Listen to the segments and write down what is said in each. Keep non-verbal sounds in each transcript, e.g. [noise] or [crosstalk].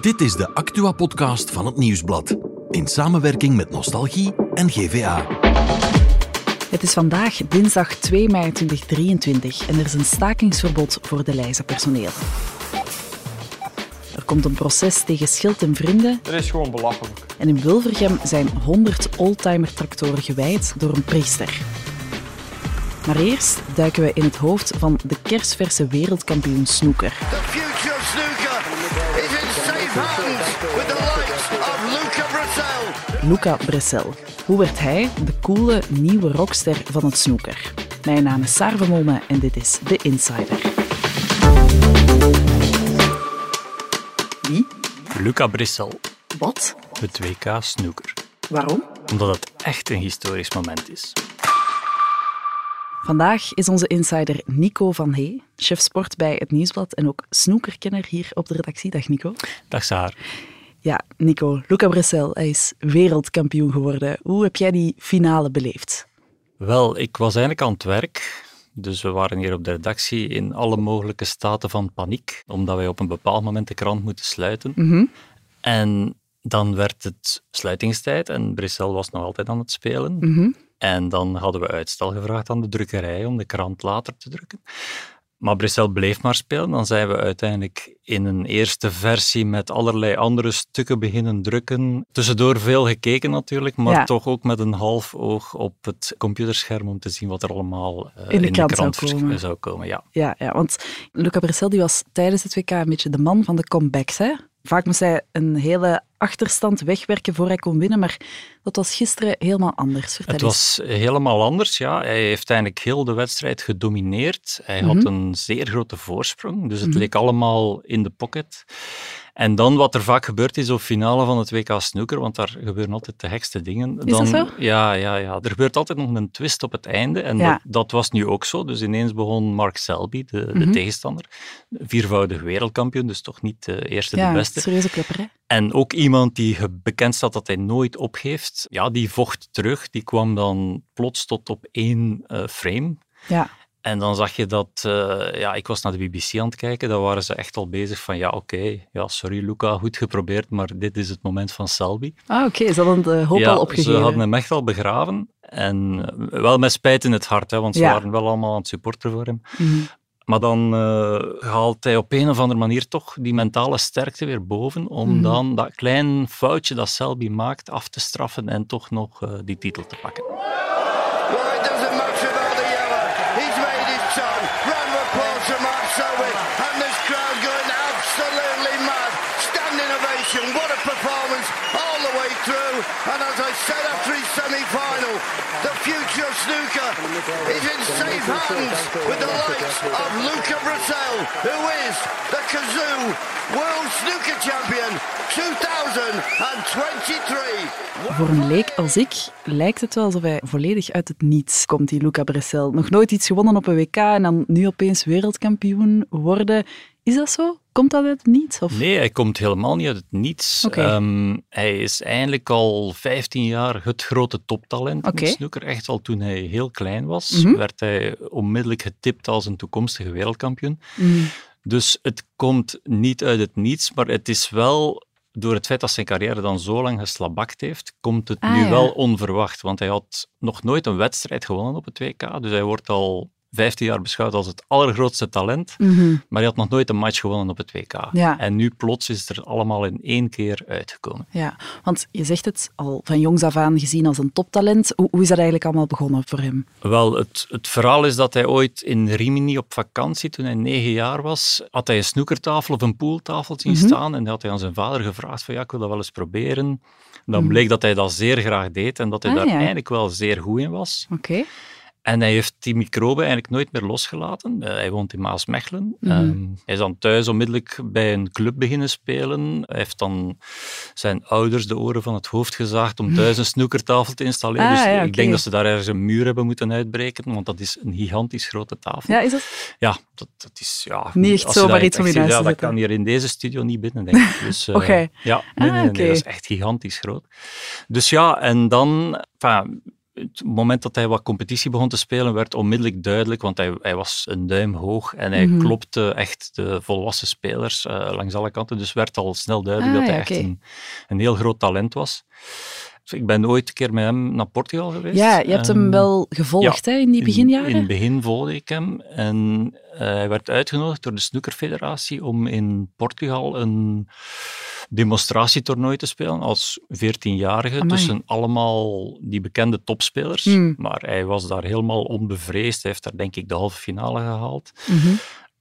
Dit is de Actua-podcast van het Nieuwsblad. In samenwerking met Nostalgie en GVA. Het is vandaag dinsdag 2 mei 2023 en er is een stakingsverbod voor de Leiza-personeel. Er komt een proces tegen Schild en Vrienden Dat is gewoon belachelijk. en in Wilvergem zijn 100 oldtimer-tractoren gewijd door een priester. Maar eerst duiken we in het hoofd van de kersverse wereldkampioen snoeker. The future of snooker with the likes of Luca Bracel. Luca Bressel. Hoe werd hij de coole nieuwe rockster van het snoeker? Mijn naam is Saar Vermolme en dit is The Insider. Wie? Luca Brissel, Wat? het WK snooker. Waarom? Omdat het echt een historisch moment is. Vandaag is onze insider Nico van Hey, chef sport bij het Nieuwsblad en ook snoekerkenner hier op de redactie. Dag Nico. Dag Saar. Ja, Nico, Luca Bressel, hij is wereldkampioen geworden. Hoe heb jij die finale beleefd? Wel, ik was eigenlijk aan het werk. Dus we waren hier op de redactie in alle mogelijke staten van paniek, omdat wij op een bepaald moment de krant moeten sluiten. Mhm. En dan werd het sluitingstijd en Brissel was nog altijd aan het spelen. Mhm. En dan hadden we uitstel gevraagd aan de drukkerij om de krant later te drukken. Maar Brissel bleef maar spelen. Dan zijn we uiteindelijk in een eerste versie met allerlei andere stukken beginnen drukken. Tussendoor veel gekeken natuurlijk, maar Ja. toch ook met een half oog op het computerscherm om te zien wat er allemaal eh, In de krant zou komen. zou komen. Ja. Ja, ja, want Luca Bressel die was tijdens het WK een beetje de man van de comebacks. Hè? Vaak moest hij een hele achterstand wegwerken voor hij kon winnen, maar dat was gisteren helemaal anders. Vertel Het eens. was helemaal anders, ja. Hij heeft eigenlijk heel de wedstrijd gedomineerd. Hij had Mhm. een zeer grote voorsprong, dus het Mhm. leek allemaal in de pocket. En dan wat er vaak gebeurt is op finale van het WK snooker, want daar gebeuren altijd de gekste dingen. dat dan, zo? Ja, ja, ja. Er gebeurt altijd nog een twist op het einde en Ja. dat, dat was nu ook zo. Dus ineens begon Mark Selby, de, de Mhm. tegenstander, viervoudig wereldkampioen, dus toch niet de eerste, ja, de beste. serieuze klepper, hè? En ook iemand die bekend staat dat hij nooit opgeeft, ja, die vocht terug. Die kwam dan plots tot op één eh, frame. Ja. En dan zag je dat, eh, ja, ik was naar de BBC aan het kijken, daar waren ze echt al bezig van, ja, oké, ja, sorry Luca, goed geprobeerd, maar dit is het moment van Selby. Ah, oké. Ze hadden de hoop ja, al opgegeven. ze hadden hem echt al begraven. En eh, wel met spijt in het hart, hè, want ze Ja. waren wel allemaal aan het supporteren voor hem. Mhm. Maar dan eh, haalt hij op een of andere manier toch die mentale sterkte weer boven om Mhm. dan dat klein foutje dat Selby maakt af te straffen en toch nog eh, die titel te pakken. It doesn't matter about the yellow. He's made his time. Of applause for Mark Selby. And this crowd going absolutely mad. Standing ovation. What a performance through. And as I said after his semi-final, the future snooker is in safe hands with the likes of Luca Bracel, who is the Kazoo World Snooker Champion 2023. Voor een leek als ik lijkt het wel alsof hij volledig uit het niets komt, die Luca Bressel. Nog nooit iets gewonnen op een WK en dan nu opeens wereldkampioen worden. Is dat zo? Komt dat uit het niets? Of? Nee, hij komt helemaal niet uit het niets. Ehm, hij is eigenlijk al 15 jaar het grote toptalent Oké. in snooker. Echt al toen hij heel klein was, Mhm. werd hij onmiddellijk getipt als een toekomstige wereldkampioen. Mm. Dus het komt niet uit het niets, maar het is wel, door het feit dat zijn carrière dan zo lang geslabakt heeft, komt het Ah, nu ja. wel onverwacht. Want hij had nog nooit een wedstrijd gewonnen op het WK, dus hij wordt al 15 jaar beschouwd als het allergrootste talent, Mhm. maar hij had nog nooit een match gewonnen op het WK. Ja. En nu plots is het er allemaal in één keer uitgekomen. Ja, want je zegt het al van jongs af aan gezien als een toptalent. Hoe, hoe is dat eigenlijk allemaal begonnen voor hem? Wel, het, het verhaal is dat hij ooit in Rimini op vakantie, toen hij negen jaar was, had hij een snoekertafel of een pooltafel zien Mhm. staan en had hij aan zijn vader gevraagd van ja, ik wil dat wel eens proberen. Dan Mhm. bleek dat hij dat zeer graag deed en dat hij Ah, daar ja. eigenlijk wel zeer goed in was. Oké. En hij heeft die microben eigenlijk nooit meer losgelaten. Eh, hij woont in Maasmechelen. Mhm. Ehm, hij is dan thuis onmiddellijk bij een club beginnen spelen. Hij heeft dan zijn ouders de oren van het hoofd gezaagd om thuis een snoekertafel te installeren. Ah, dus ja, ik denk dat ze daar ergens een muur hebben moeten uitbreken, want dat is een gigantisch grote tafel. Ja, is dat? Ja, dat, dat is... Ja, Niet echt je zomaar iets om te Ja, dat kan hier in deze studio niet binnen, denk ik. Dus, [laughs] eh, Oké. Ja, nee, Ah, nee, dat is echt gigantisch groot. Dus ja, en dan... enfin, het moment dat hij wat competitie begon te spelen, werd onmiddellijk duidelijk, want hij, hij was een duim hoog en hij Mhm. klopte echt de volwassen spelers eh, langs alle kanten. Dus werd al snel duidelijk Ah, dat hij ja, echt een, een heel groot talent was. Dus ik ben ooit een keer met hem naar Portugal geweest. Ja, je hebt hem wel gevolgd hè, in die in- beginjaren. In het begin volgde ik hem en eh, hij werd uitgenodigd door de Snookerfederatie om in Portugal een demonstratietoernooi te spelen als 14-jarige Amai. tussen allemaal die bekende topspelers. Hmm. Maar hij was daar helemaal onbevreesd. Hij heeft daar denk ik de halve finale gehaald. Mhm.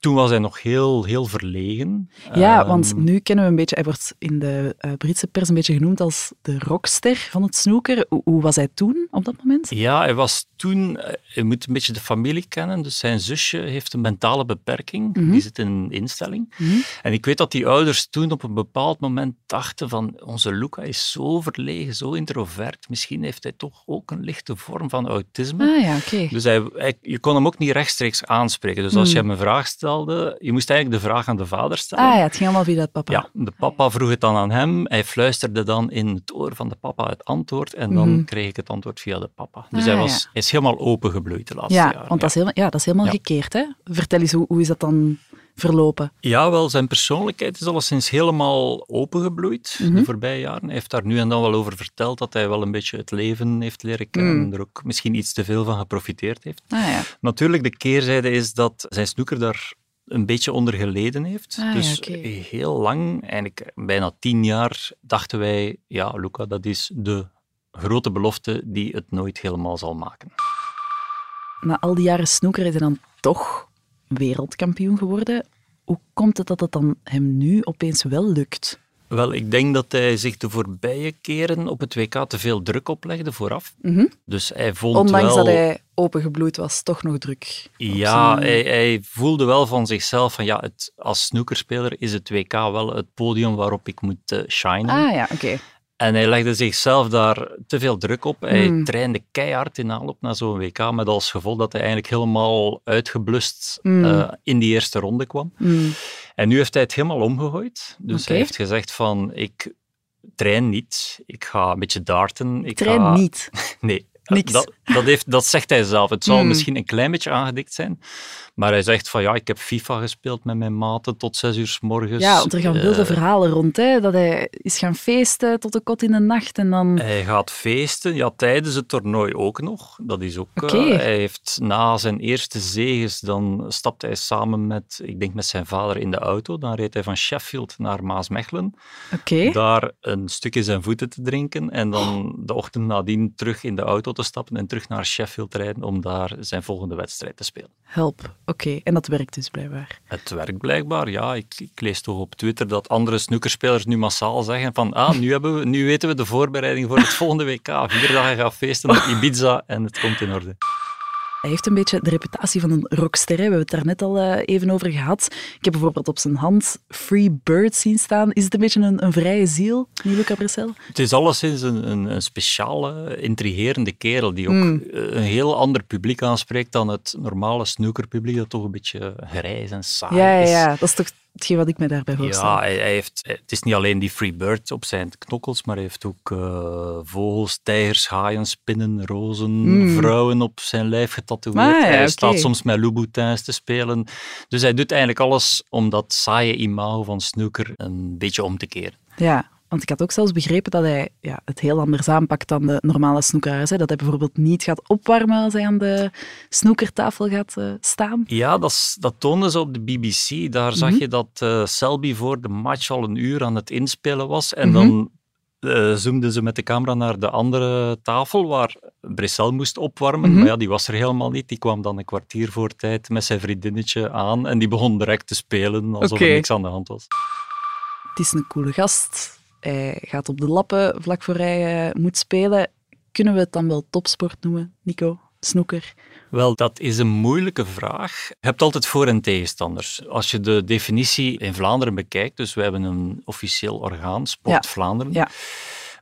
Toen was hij nog heel, heel verlegen. Ja, Ehm, want nu kennen we een beetje... Hij wordt in de eh, Britse pers een beetje genoemd als de rockster van het snooker. Hoe, hoe was hij toen, op dat moment? Ja, hij was toen, eh, je moet een beetje de familie kennen, dus zijn zusje heeft een mentale beperking, Mhm. die zit in een instelling. Mhm. En ik weet dat die ouders toen op een bepaald moment dachten van, onze Luca is zo verlegen, zo introvert, misschien heeft hij toch ook een lichte vorm van autisme. Ah ja, oké. Dus hij, hij- je kon hem ook niet rechtstreeks aanspreken. Dus als je Hmm. hem een vraag stelde, je moest eigenlijk de vraag aan de vader stellen. Ah ja, het ging allemaal via dat papa. Ja, de papa vroeg het dan aan hem. Hij fluisterde dan in het oor van de papa het antwoord. En dan Mhm. kreeg ik het antwoord via de papa. Dus Ah, hij, was, ja. hij is helemaal opengebloeid de laatste Ja, jaren. want dat is helemaal, ja, dat is helemaal Ja. gekeerd. Hè? Vertel eens, hoe, hoe is dat dan verlopen? Ja, wel, zijn persoonlijkheid is alleszins helemaal opengebloeid Mhm. de voorbije jaren. Hij heeft daar nu en dan wel over verteld dat hij wel een beetje het leven heeft leren kennen Mm. en er ook misschien iets te veel van geprofiteerd heeft. Ah ja, Natuurlijk, de keerzijde is dat zijn snoeker daar een beetje onder geleden heeft. Ah, ja, dus heel lang, eigenlijk bijna tien jaar, dachten wij, ja, Luca, dat is de grote belofte die het nooit helemaal zal maken. na al die jaren snoeker is hij dan toch wereldkampioen geworden. Hoe komt het dat het dan hem nu opeens wel lukt? Wel, ik denk dat hij zich de voorbije keren op het WK te veel druk oplegde vooraf. Mhm. Dus hij vond Ondanks wel... dat hij opengebloeid was, toch nog druk. Ja, hij, hij voelde wel van zichzelf van ja, het, als snoekerspeler is het WK wel het podium waarop ik moet eh, shinen. Ah ja, oké. En hij legde zichzelf daar te veel druk op. Hij Hmm. trainde keihard in aanloop naar zo'n WK, met als gevolg dat hij eigenlijk helemaal uitgeblust Hmm. eh, in die eerste ronde kwam. Mm. En nu heeft hij het helemaal omgegooid. Dus hij heeft gezegd van, ik train niet, ik ga een beetje darten. Ik Train ga... niet. [laughs] Nee. Niks. Dat, dat, heeft, dat zegt hij zelf. Het zal Hmm. misschien een klein beetje aangedikt zijn. Maar hij zegt van ja, ik heb FIFA gespeeld met mijn maten tot zes uur s morgens. Ja, want er gaan wilde Eh, verhalen rond. Hè? Dat hij is gaan feesten tot de kot in de nacht en dan... Hij gaat feesten, ja, tijdens het toernooi ook nog. Dat is ook... eh, Oké. hij heeft na zijn eerste zegens, dan stapt hij samen met, ik denk met zijn vader in de auto. Dan reed hij van Sheffield naar Maasmechelen. Oké. Daar een stukje zijn voeten te drinken en dan de ochtend nadien terug in de auto te stappen en terug naar Sheffield rijden om daar zijn volgende wedstrijd te spelen. Help. Oké, en dat werkt dus blijkbaar. Het werkt blijkbaar, ja. Ik, ik lees toch op Twitter dat andere snookerspelers nu massaal zeggen van ah, nu, hebben we, nu weten we de voorbereiding voor het [laughs] volgende WK. Vier dagen gaan feesten op Ibiza en het komt in orde. Hij heeft een beetje de reputatie van een rockster. hè. We hebben het daar net al eh, even over gehad. Ik heb bijvoorbeeld op zijn hand Free Bird zien staan. Is het een beetje een, een vrije ziel, die Luca Bressel? Het is alleszins een, een, een speciale, intrigerende kerel die ook Mm. eh, een heel ander publiek aanspreekt dan het normale snookerpubliek dat toch een beetje grijs en saai Ja, ja, is. ja, dat is toch hetgeen wat ik me daarbij Ja, voorstel. hij, hij heeft, het is niet alleen die Free Bird op zijn knokkels, maar hij heeft ook eh, vogels, tijgers, haaien, spinnen, rozen, Mm. vrouwen op zijn lijf getatoeëerd. Ah, ja, hij staat soms met Louboutins te spelen. Dus hij doet eigenlijk alles om dat saaie imago van snooker een beetje om te keren. Ja, want ik had ook zelfs begrepen dat hij ja, het heel anders aanpakt dan de normale snoekeraars. Hè. Dat hij bijvoorbeeld niet gaat opwarmen als hij aan de snoekertafel gaat eh, staan. Ja, dat, dat toonden ze op de BBC. Daar zag Mhm. je dat eh Selby voor de match al een uur aan het inspelen was. En Mhm. dan eh, zoomden ze met de camera naar de andere tafel waar Brissel moest opwarmen. Mhm. Maar ja, die was er helemaal niet. Die kwam dan een kwartier voor tijd met zijn vriendinnetje aan en die begon direct te spelen alsof er niks aan de hand was. Het is een coole gast. Hij gaat op de lappen vlak voor hij eh, moet spelen. Kunnen we het dan wel topsport noemen, Nico? Snoeker? Wel, dat is een moeilijke vraag. Je hebt altijd voor- en tegenstanders. Als je de definitie in Vlaanderen bekijkt, dus we hebben een officieel orgaan, Sport Ja. Vlaanderen. Ja.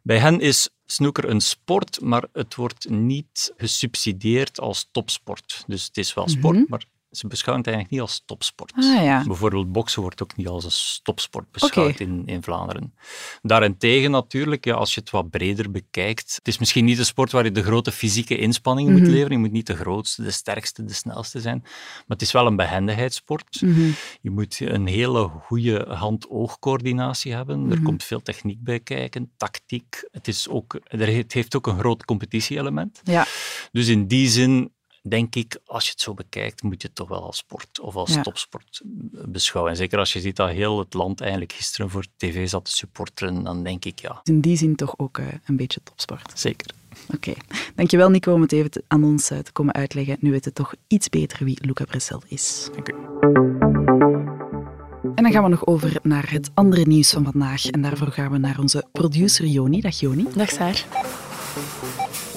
Bij hen is snooker een sport, maar het wordt niet gesubsidieerd als topsport. Dus het is wel sport, Mhm. maar Ze beschouwen het eigenlijk niet als topsport. Ah ja. Bijvoorbeeld boksen wordt ook niet als een topsport beschouwd in, in Vlaanderen. Daarentegen natuurlijk, ja, als je het wat breder bekijkt, het is misschien niet een sport waar je de grote fysieke inspanningen moet Mhm. leveren. Je moet niet de grootste, de sterkste, de snelste zijn. Maar het is wel een behendigheidssport. Mhm. Je moet een hele goede hand-oogcoördinatie hebben. Er Mhm. komt veel techniek bij kijken, tactiek. Het, is ook, het heeft ook een groot competitie-element. Ja. Dus in die zin denk ik, als je het zo bekijkt, moet je het toch wel als sport of als Ja. topsport beschouwen. En zeker als je ziet dat heel het land eigenlijk gisteren voor tv zat te supporteren, dan denk ik ja, In die zin toch ook eh, een beetje topsport. zeker. Oké. Dankjewel Nico om het even aan ons eh, te komen uitleggen. Nu weten we toch iets beter wie Luca Bressel is. Dank u. En dan gaan we nog over naar het andere nieuws van vandaag. En daarvoor gaan we naar onze producer Joni. Dag Joni. Dag Saar.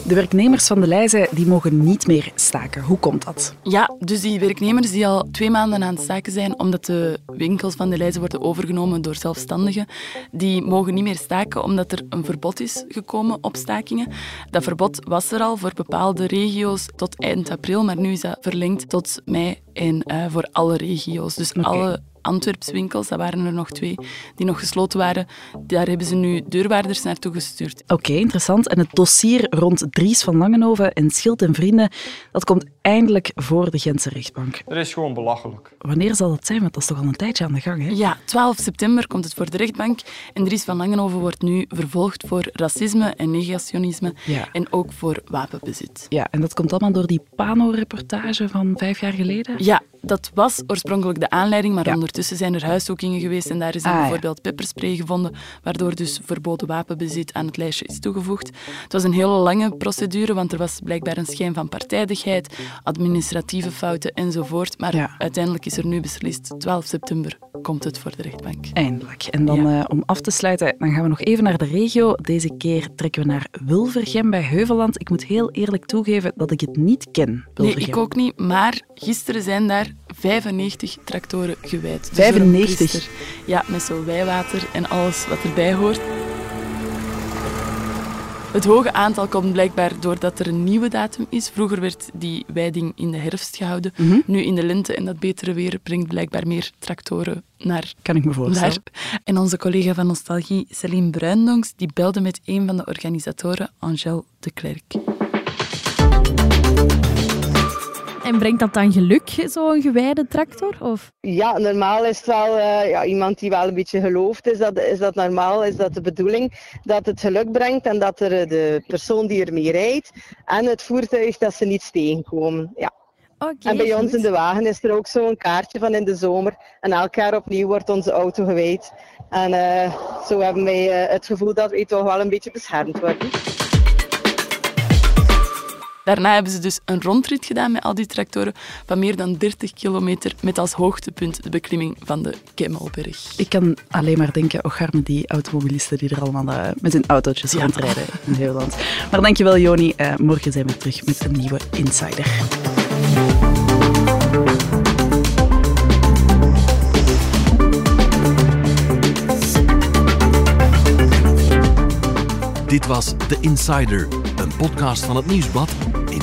De werknemers van de Leijzen die mogen niet meer staken. Hoe komt dat? Ja, dus die werknemers die al twee maanden aan het staken zijn omdat de winkels van de Leijzen worden overgenomen door zelfstandigen, die mogen niet meer staken omdat er een verbod is gekomen op stakingen. Dat verbod was er al voor bepaalde regio's tot eind april, maar nu is dat verlengd tot mei en eh, voor alle regio's. Dus alle Antwerps winkels, dat waren er nog twee die nog gesloten waren, daar hebben ze nu deurwaarders naartoe gestuurd. Oké, interessant. En het dossier rond Dries van Langenhoven en Schild en Vrienden, dat komt eindelijk voor de Gentse rechtbank. Dat is gewoon belachelijk. Wanneer zal dat zijn? Want dat is toch al een tijdje aan de gang, hè? Ja, 12 september komt het voor de rechtbank. En Dries van Langenhoven wordt nu vervolgd voor racisme en negationisme. Ja. En ook voor wapenbezit. Ja, en dat komt allemaal door die Pano-reportage van vijf jaar geleden? Ja, dat was oorspronkelijk de aanleiding, maar Ja. ondertussen zijn er huiszoekingen geweest en daar is dan Ah, ja. bijvoorbeeld pepperspray gevonden, waardoor dus verboden wapenbezit aan het lijstje is toegevoegd. Het was een hele lange procedure, want er was blijkbaar een schijn van partijdigheid, administratieve fouten enzovoort. Maar Ja. uiteindelijk is er nu beslist, 12 september komt het voor de rechtbank. Eindelijk. En dan eh, om af te sluiten, dan gaan we nog even naar de regio. Deze keer trekken we naar Wilvergem bij Heuvelland. Ik moet heel eerlijk toegeven dat ik het niet ken, Nee, Wilvergem. ik ook niet. Maar gisteren zijn daar 95 tractoren gewijd. Dus door een 95? priester. Ja, met zo wijwater en alles wat erbij hoort. Het hoge aantal komt blijkbaar doordat er een nieuwe datum is. Vroeger werd die wijding in de herfst gehouden. Mhm. Nu in de lente en dat betere weer brengt blijkbaar meer tractoren naar Kan ik me voorstellen. En onze collega van Nostalgie, Celine Bruindonks, die belde met een van de organisatoren, Angèle de Klerk. En brengt dat dan geluk, zo'n gewijde tractor? Of? Ja, normaal is het wel eh, ja, iemand die wel een beetje gelooft. Is dat, is dat normaal? Is dat de bedoeling dat het geluk brengt en dat er eh, de persoon die ermee rijdt en het voertuig dat ze niet tegenkomen? Ja. Oké, En bij ons in de wagen is er ook zo'n kaartje van in de zomer. En elk jaar opnieuw wordt onze auto gewijd. En eh, zo hebben wij het gevoel dat wij toch wel een beetje beschermd worden. Daarna hebben ze dus een rondrit gedaan met al die tractoren van meer dan 30 kilometer met als hoogtepunt de beklimming van de Kemmelberg. Ik kan alleen maar denken, och met die automobilisten die er allemaal eh, met hun autootjes Ja. rondrijden in Nederland. Maar dankjewel Joni, Eh, morgen zijn we terug met een nieuwe Insider. Dit was The Insider, een podcast van het Nieuwsblad